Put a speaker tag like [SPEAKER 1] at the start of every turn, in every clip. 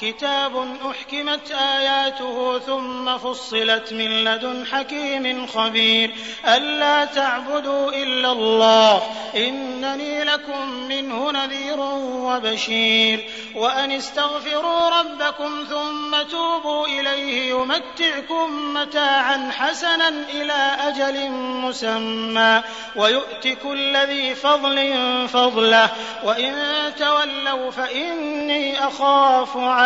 [SPEAKER 1] كتاب أحكمت آياته ثم فصلت من لدن حكيم خبير ألا تعبدوا إلا الله إنني لكم منه نذير وبشير وأن استغفروا ربكم ثم توبوا إليه يمتعكم متاعا حسنا إلى أجل مسمى ويؤت كل ذي فضل فضله وإن تولوا فإني أخاف عليكم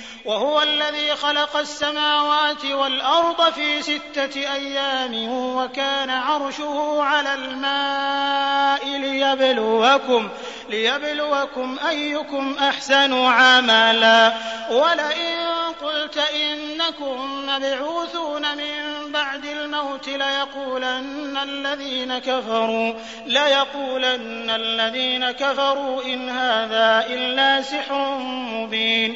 [SPEAKER 1] وهو الذي خلق السماوات والأرض في ستة أيام وكان عرشه على الماء ليبلوكم ليبلوكم أيكم أحسن عملا ولئن قلت إنكم مبعوثون من بعد الموت ليقولن الذين كفروا ليقولن الذين كفروا إن هذا إلا سحر مبين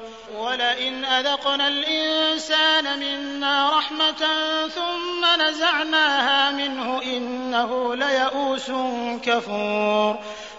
[SPEAKER 1] ولئن أذقنا الإنسان منا رحمة ثم نزعناها منه إنه ليئوس كفور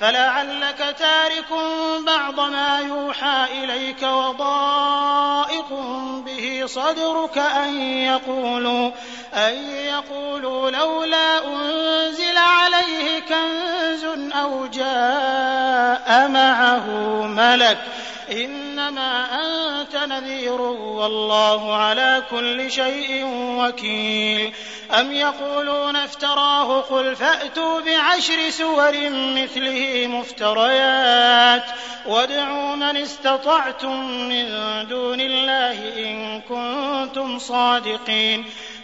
[SPEAKER 1] فلعلك تارك بعض ما يوحى إليك وضائق به صدرك أن يقولوا, أن يقولوا لولا أنزل عليه كنز أو جاء معه ملك ۖ إِنَّمَا أَنتَ نَذِيرٌ وَاللَّهُ عَلَىٰ كُلِّ شَيْءٍ وَكِيلٌ أَمْ يَقُولُونَ افْتَرَاهُ قُلْ فَأْتُوا بِعَشْرِ سُوَرٍ مِّثْلِهِ مُفْتَرَيَاتٍ وَادْعُوا مَنِ اسْتَطَعْتُم مِّن دُونِ اللَّهِ إِن كُنتُمْ صَادِقِينَ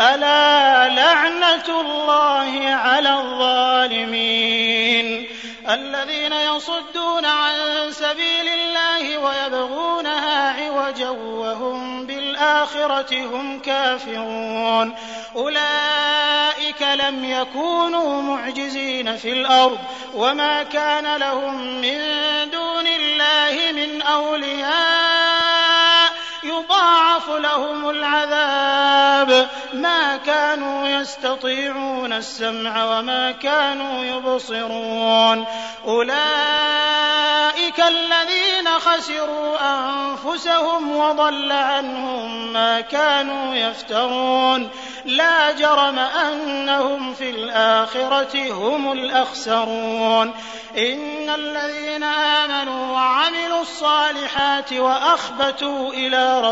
[SPEAKER 1] ألا لعنة الله على الظالمين الذين يصدون عن سبيل الله ويبغونها عوجا وهم بالآخرة هم كافرون أولئك لم يكونوا معجزين في الأرض وما كان لهم من دون الله من أولياء يضاعف لهم العذاب ما كانوا يستطيعون السمع وما كانوا يبصرون أولئك الذين خسروا أنفسهم وضل عنهم ما كانوا يفترون لا جرم أنهم في الآخرة هم الأخسرون إن الذين آمنوا وعملوا الصالحات وأخبتوا إلى ربهم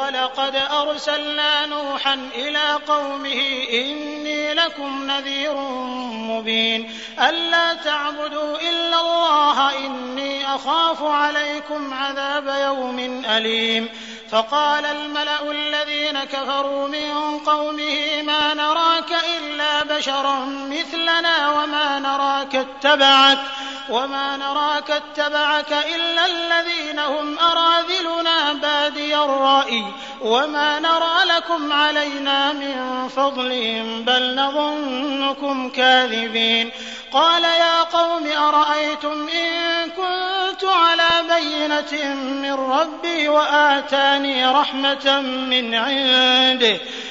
[SPEAKER 1] ولقد أرسلنا نوحا إلى قومه إني لكم نذير مبين ألا تعبدوا إلا الله إني أخاف عليكم عذاب يوم أليم فقال الملأ الذين كفروا من قومه ما نراك إلا بشرا مثلنا وما نراك اتبعك وما نراك اتبعك إلا الذين هم أراذلنا بادي الرأي وما نرى لكم علينا من فضلهم بل نظنكم كاذبين قال يا قوم أرأيتم إن كنت على بينة من ربي وآتاني رحمة من عنده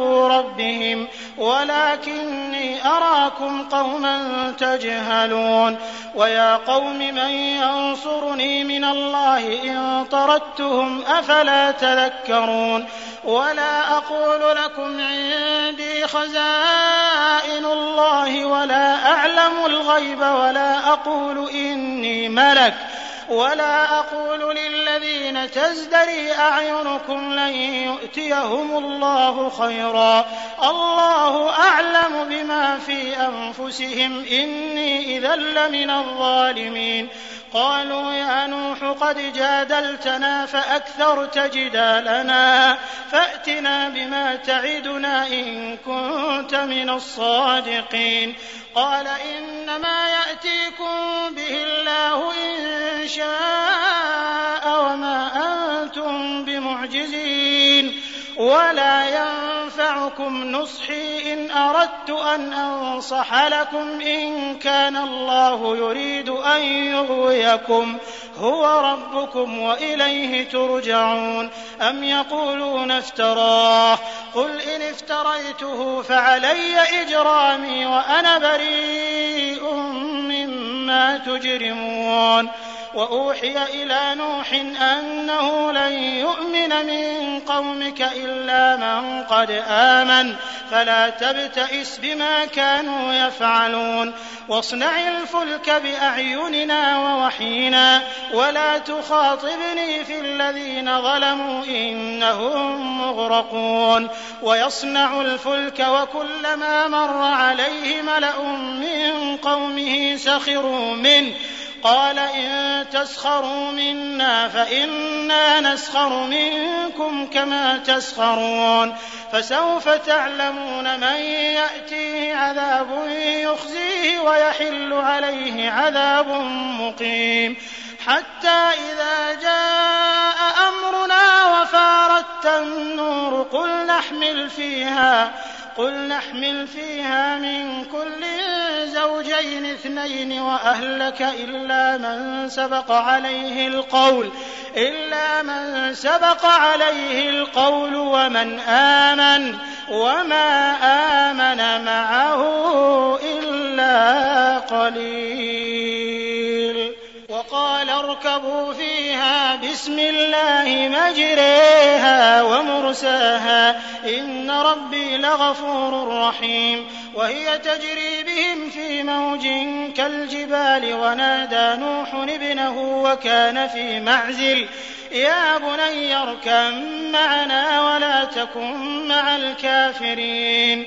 [SPEAKER 1] اتقوا ربهم ولكني أراكم قوما تجهلون ويا قوم من ينصرني من الله إن طردتهم أفلا تذكرون ولا أقول لكم عندي خزائن الله ولا أعلم الغيب ولا أقول إني ملك ولا أقول لله الذين تزدري أعينكم لن يؤتيهم الله خيرا الله أعلم بما في أنفسهم إني إذا لمن الظالمين قالوا يا نوح قد جادلتنا فأكثرت جدالنا فأتنا بما تعدنا إن كنت من الصادقين قال إنما يأتيكم به الله إن شاء وَمَا أَنتُم بِمُعْجِزِينَ وَلَا يَنفَعُكُمْ نُصْحِي إِنْ أَرَدتُّ أَنْ أَنصَحَ لَكُمْ إِن كَانَ اللَّهُ يُرِيدُ أَن يُغْوِيَكُمْ هُوَ رَبُّكُمْ وَإِلَيْهِ تُرْجَعُونَ أَمْ يَقُولُونَ افْتَرَاهُ قُلْ إِنِ افْتَرَيْتُهُ فَعَلَيَّ إِجْرَامِي وَأَنَا بَرِيءٌ مِّمَّا تُجْرِمُونَ وأوحي إلى نوح أنه لن يؤمن من قومك إلا من قد آمن فلا تبتئس بما كانوا يفعلون واصنع الفلك بأعيننا ووحينا ولا تخاطبني في الذين ظلموا إنهم مغرقون ويصنع الفلك وكلما مر عليه ملأ من قومه سخروا منه قال إن تسخروا منا فإنا نسخر منكم كما تسخرون فسوف تعلمون من يأتيه عذاب يخزيه ويحل عليه عذاب مقيم حتى إذا جاء أمرنا وفارت النور قل نحمل فيها قل نحمل فيها من كل زوجين اثنين وأهلك إلا من سبق عليه القول إلا من سبق عليه القول ومن آمن وما آمن معه إلا قليل قال اركبوا فيها بسم الله مجريها ومرساها إن ربي لغفور رحيم وهي تجري بهم في موج كالجبال ونادى نوح ابنه وكان في معزل يا بني اركب معنا ولا تكن مع الكافرين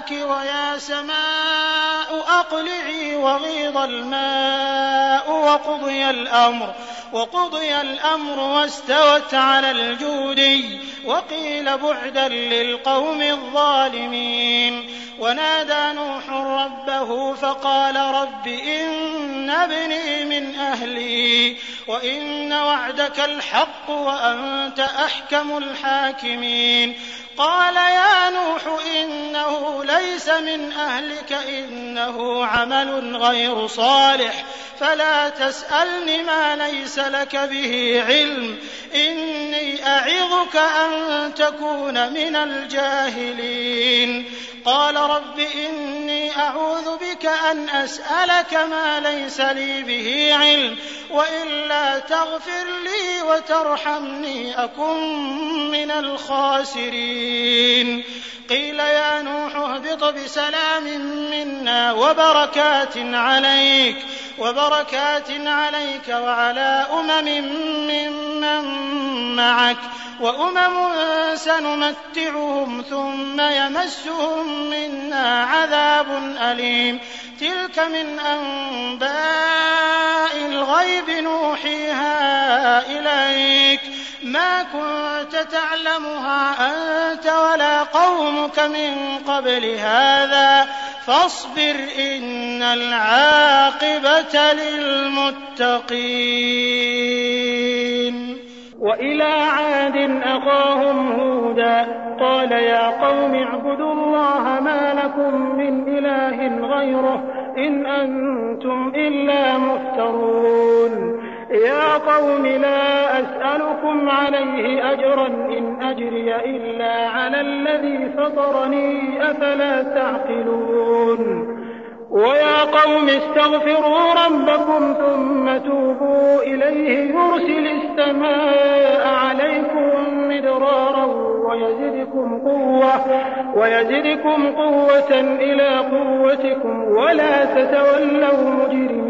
[SPEAKER 1] السماوات ويا سماء أقلعي وغيض الماء وقضي الأمر وقضي الأمر واستوت على الجودي وقيل بعدا للقوم الظالمين ونادى نوح ربه فقال رب إن ابني من أهلي وإن وعدك الحق وأنت أحكم الحاكمين قال يا نوح إنه ليس من أهلك إنه عمل غير صالح فلا تسألن ما ليس لك به علم إني أعظك أن تكون من الجاهلين قال رب إني أعوذ بك أن أسألك ما ليس لي به علم وإلا تغفر لي وترحمني أكن من الخاسرين الصالحين قيل يا نوح اهبط بسلام منا وبركات عليك وبركات عليك وعلى أمم ممن من معك وأمم سنمتعهم ثم يمسهم منا عذاب أليم تلك من أنباء الغيب نوحيها إليك ما كنت تعلمها أنت ولا قومك من قبل هذا فاصبر إن العاقبة للمتقين وإلى عاد أخاهم هودا قال يا قوم اعبدوا الله ما لكم من إله غيره إن أنتم إلا مفترون يا قوم لا أسألكم عليه أجرا إن أجري إلا على الذي فطرني أفلا تعقلون ويا قوم استغفروا ربكم ثم توبوا إليه يرسل السماء عليكم مدرارا ويزدكم قوة, ويزدكم قوة إلى قوتكم ولا تتولوا مجرمين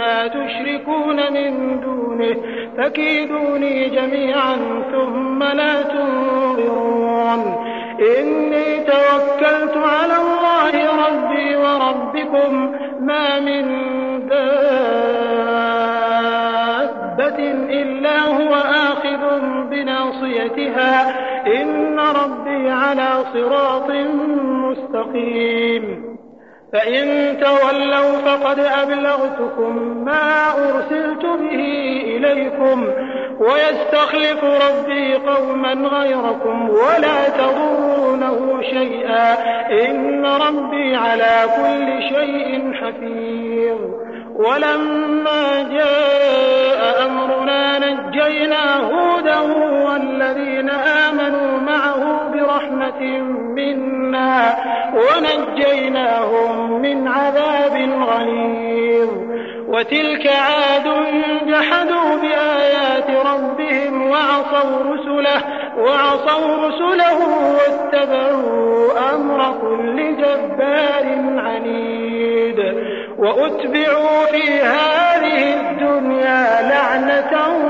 [SPEAKER 1] ما تشركون من دونه فكيدوني جميعا ثم لا تنظرون إني توكلت على الله ربي وربكم ما من دابة إلا هو آخذ بناصيتها إن ربي على صراط مستقيم فإن تولوا فقد أبلغتكم ما أرسلت به إليكم ويستخلف ربي قوما غيركم ولا تضرونه شيئا إن ربي على كل شيء حفيظ ولما جاء أمرنا نجينا هودا والذين آمنوا معه برحمة منا ونجيناهم من عذاب غليظ وتلك عاد جحدوا بآيات ربهم وعصوا رسله وعصوا رسله واتبعوا أمر كل جبار عنيد وأتبعوا في هذه الدنيا لعنة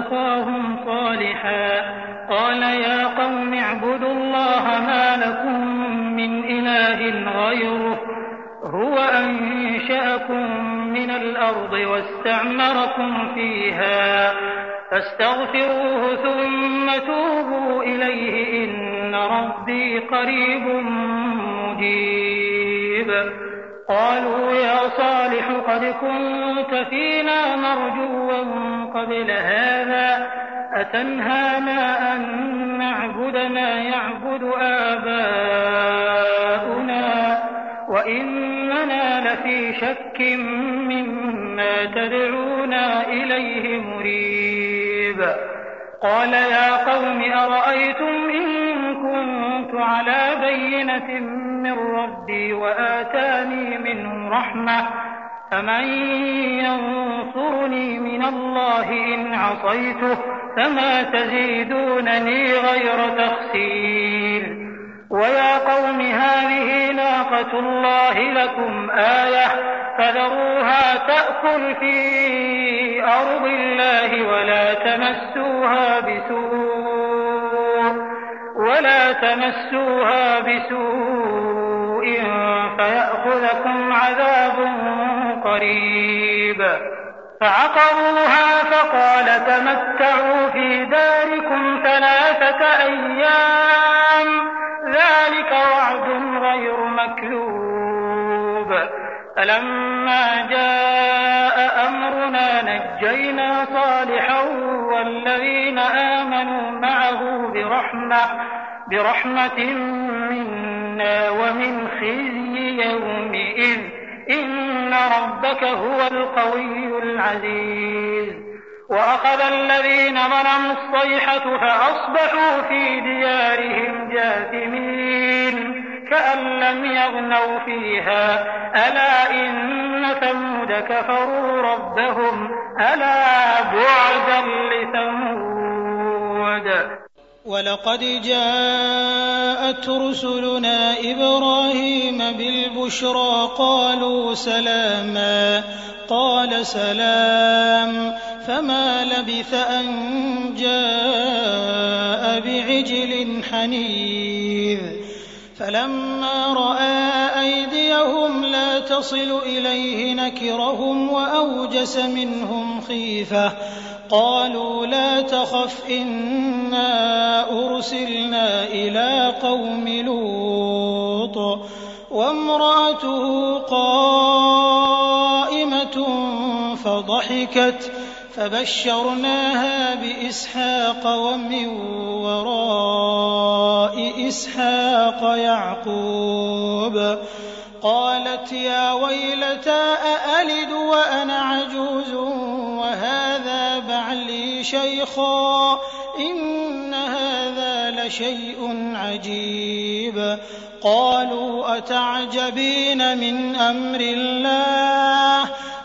[SPEAKER 1] أخاهم صالحا قال يا قوم اعبدوا الله ما لكم من إله غيره هو أنشأكم من الأرض واستعمركم فيها فاستغفروه ثم توبوا إليه إن ربي قريب مجيب قالوا يا صالح قد كنت فينا مرجوا قبل هذا أتنهانا أن نعبد ما يعبد آباؤنا وإننا لفي شك مما تدعونا إليه مريب قال يا قوم أرأيتم إن كنت على بينة من ربي وآتاني منه رحمة فمن ينصرني من الله إن عصيته فما تزيدونني غير تخسير ويا قوم هذه ناقة الله لكم آية فذروها تأكل في أرض الله ولا تمسوها بسوء ولا تمسوها بسوء فيأخذكم عذاب قريب فعقروها فقال تمتعوا في داركم ثلاثة أيام ذلك وعد غير مكذوب فلما جاء ونجينا صالحا والذين آمنوا معه برحمة, برحمة منا ومن خزي يومئذ إن ربك هو القوي العزيز وأخذ الذين ظلموا الصيحة فأصبحوا في ديارهم جاثمين كأن لم يغنوا فيها ألا إن ثمود كفروا ربهم ألا بعدا لثمود ولقد جاءت رسلنا إبراهيم بالبشرى قالوا سلاما قال سلام فما لبث أن جاء بعجل حنيذ فلما رأى أيديهم لا تصل إليه نكرهم وأوجس منهم خيفة قالوا لا تخف إنا أرسلنا إلى قوم لوط وامرأته قائمة فضحكت فبشرناها بإسحاق ومن وراء إسحاق يعقوب قالت يا ويلتى أألد وأنا عجوز وهذا بعلي شيخا إن هذا لشيء عجيب قالوا أتعجبين من أمر الله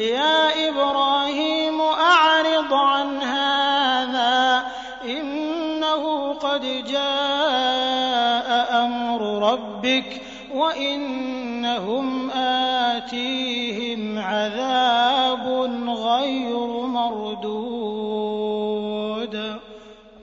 [SPEAKER 1] يَا إِبْرَاهِيمُ أَعْرِضْ عَنْ هَٰذَا ۖ إِنَّهُ قَدْ جَاءَ أَمْرُ رَبِّكَ وَإِنَّهُمْ آتِيهِمْ عَذَابٌ غَيْرُ مَرْدُودٍ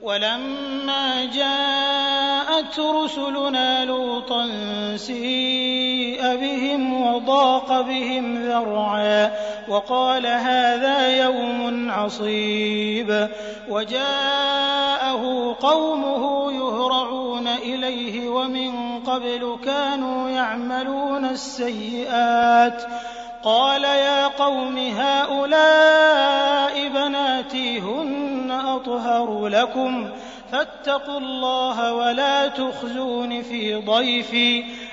[SPEAKER 1] ولما جاءت رسلنا لوطا سيء بهم وضاق بهم ذرعا وقال هذا يوم عصيب وجاءه قومه يهرعون إليه ومن قبل كانوا يعملون السيئات قال يا قوم هؤلاء بناتي هن أطهر لكم فاتقوا الله ولا تخزون في ضيفي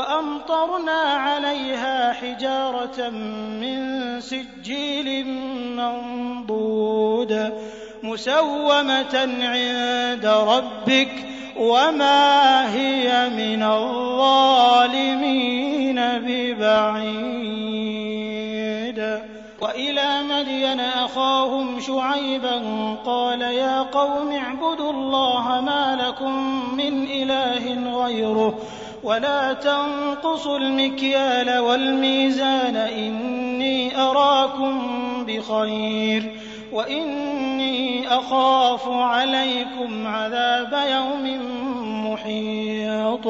[SPEAKER 1] وَأَمْطَرْنَا عَلَيْهَا حِجَارَةً مِّن سِجِّيلٍ مَّنضُودٍ مُّسَوَّمَةً عِندَ رَبِّكَ وَمَا هِيَ مِنَ الظَّالِمِينَ بِبَعِيدٍ وإلى مدين أخاهم شعيبا قال يا قوم اعبدوا الله ما لكم من إله غيره ولا تنقصوا المكيال والميزان إني أراكم بخير وإني أخاف عليكم عذاب يوم محيط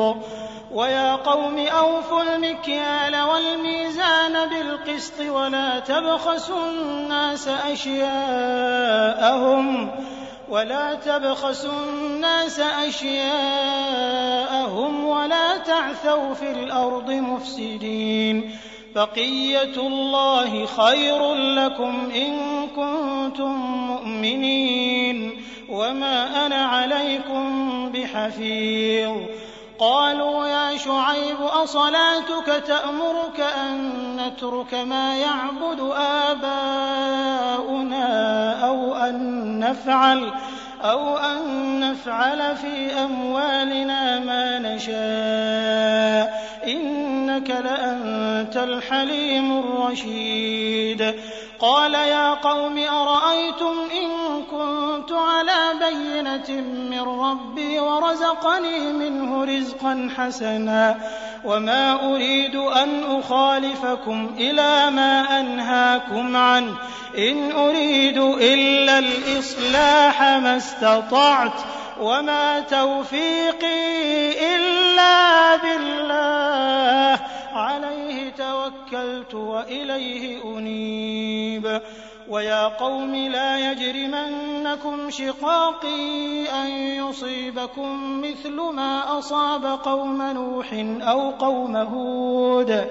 [SPEAKER 1] ويا قوم أوفوا المكيال والميزان بالقسط ولا تبخسوا الناس أشياءهم ولا تبخسوا الناس أشياءهم ولا تعثوا في الأرض مفسدين بقية الله خير لكم إن كنتم مؤمنين وما أنا عليكم بحفيظ قالوا يا شعيب أصلاتك تأمرك أن نترك ما يعبد آباؤنا أو أن نفعل أَوْ أَن نَّفْعَلَ فِي أَمْوَالِنَا مَا نَشَاءُ ۖ إِنَّكَ لَأَنتَ الْحَلِيمُ الرَّشِيدُ قال يا قوم أرأيتم إن كنت على بينة من ربي ورزقني منه رزقا حسنا وما أريد أن أخالفكم إلى ما أنهاكم عنه إن أريد إلا الإصلاح مسا استطعت وما توفيقي إلا بالله عليه توكلت وإليه أنيب ويا قوم لا يجرمنكم شقاقي أن يصيبكم مثل ما أصاب قوم نوح أو قوم هود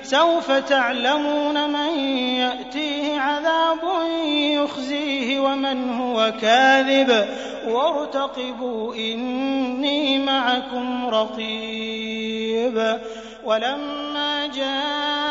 [SPEAKER 1] سوف تعلمون من يأتيه عذاب يخزيه ومن هو كاذب وارتقبوا إني معكم رقيب ولما جاء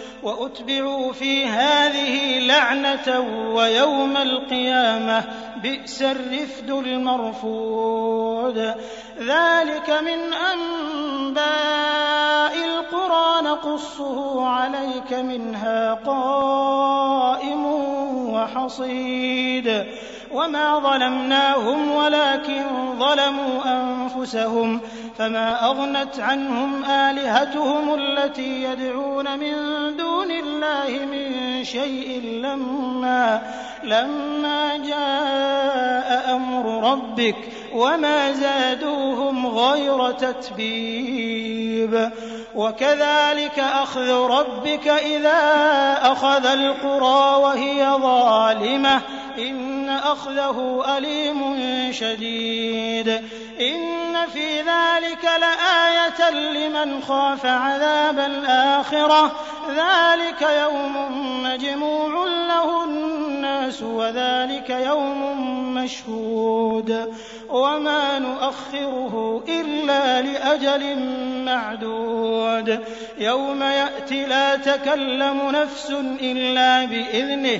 [SPEAKER 1] وأتبعوا في هذه لعنة ويوم القيامة بئس الرفد المرفود ذلك من أنباء القرى نقصه عليك منها قائم وحصيد وما ظلمناهم ولكن ظلموا أنفسهم فما أغنت عنهم آلهتهم التي يدعون من دون اللَّهِ مِن شَيْءٍ لَّمَّا جَاءَ أَمْرُ رَبِّكَ وَمَا زَادُوهُمْ غَيْرَ تَتْبِيبٍ وكذلك أخذ ربك إذا أخذ القرى وهي ظالمة إِنَّ أَخْذَهُ أَلِيمٌ شَدِيدٌ إِنَّ فِي ذَلِكَ لَآيَةً لِمَنْ خَافَ عَذَابَ الْآخِرَةِ ذَلِكَ يَوْمٌ مَجْمُوعٌ لَهُ النَّاسُ وَذَلِكَ يَوْمٌ مَشْهُودٌ وَمَا نُؤَخِّرُهُ إِلَّا لِأَجَلٍ مَّعْدُودٍ يَوْمَ يأتي لَا تَكَلَّمُ نَفْسٌ إِلَّا بِإِذْنِهِ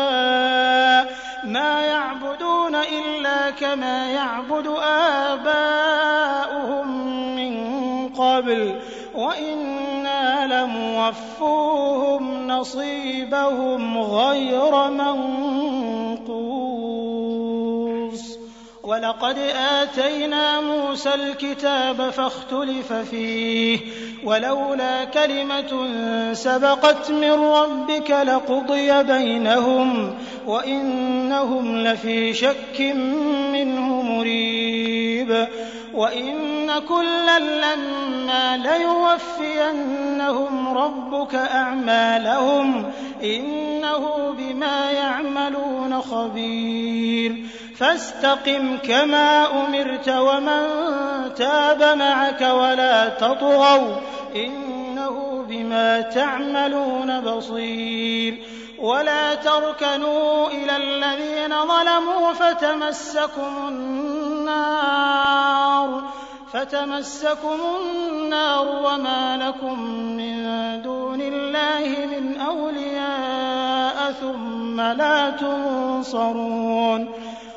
[SPEAKER 1] ما يعبدون إلا كما يعبد آباؤهم من قبل وإنا لموفوهم نصيبهم غير منقوص وَلَقَدْ آتَيْنَا مُوسَى الْكِتَابَ فَاخْتُلِفَ فِيهِ وَلَوْلَا كَلِمَةٌ سَبَقَتْ مِنْ رَبِّكَ لَقُضِيَ بَيْنَهُمْ وَإِنَّهُمْ لَفِي شَكٍّ مِّنْهُ مُرِيبٍ وَإِنَّ كُلًّا لَّمَّا لَيُوَفِّيَنَّهُمْ رَبُّكَ أَعْمَالَهُمْ إِنَّهُ بِمَا يَعْمَلُونَ خَبِيرٌ فاستقم كما أمرت ومن تاب معك ولا تطغوا إنه بما تعملون بصير ولا تركنوا إلى الذين ظلموا فتمسكم النار فتمسكم النار وما لكم من دون الله من أولياء ثم لا تنصرون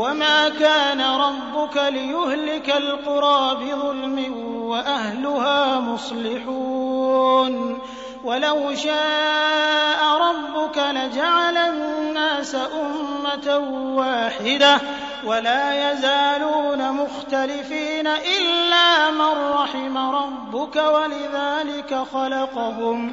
[SPEAKER 1] وَمَا كَانَ رَبُّكَ لِيُهْلِكَ الْقُرَىٰ بِظُلْمٍ وَأَهْلُهَا مُصْلِحُونَ وَلَوْ شَاءَ رَبُّكَ لَجَعَلَ النَّاسَ أُمَّةً وَاحِدَةً وَلَا يَزَالُونَ مُخْتَلِفِينَ إِلَّا مَن رَّحِمَ رَبُّكَ ۚ وَلِذَٰلِكَ خَلَقَهُمْ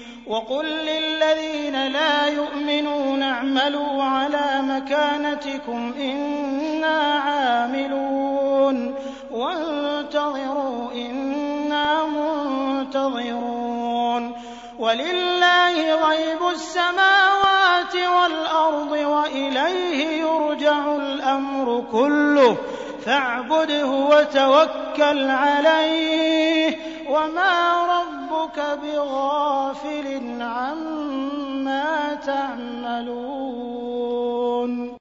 [SPEAKER 1] وقل للذين لا يؤمنون اعملوا على مكانتكم إنا عاملون وانتظروا إنا منتظرون ولله غيب السماوات والأرض وإليه يرجع الأمر كله فاعبده وتوكل عليه وما ربك ربك بغافل عما تعملون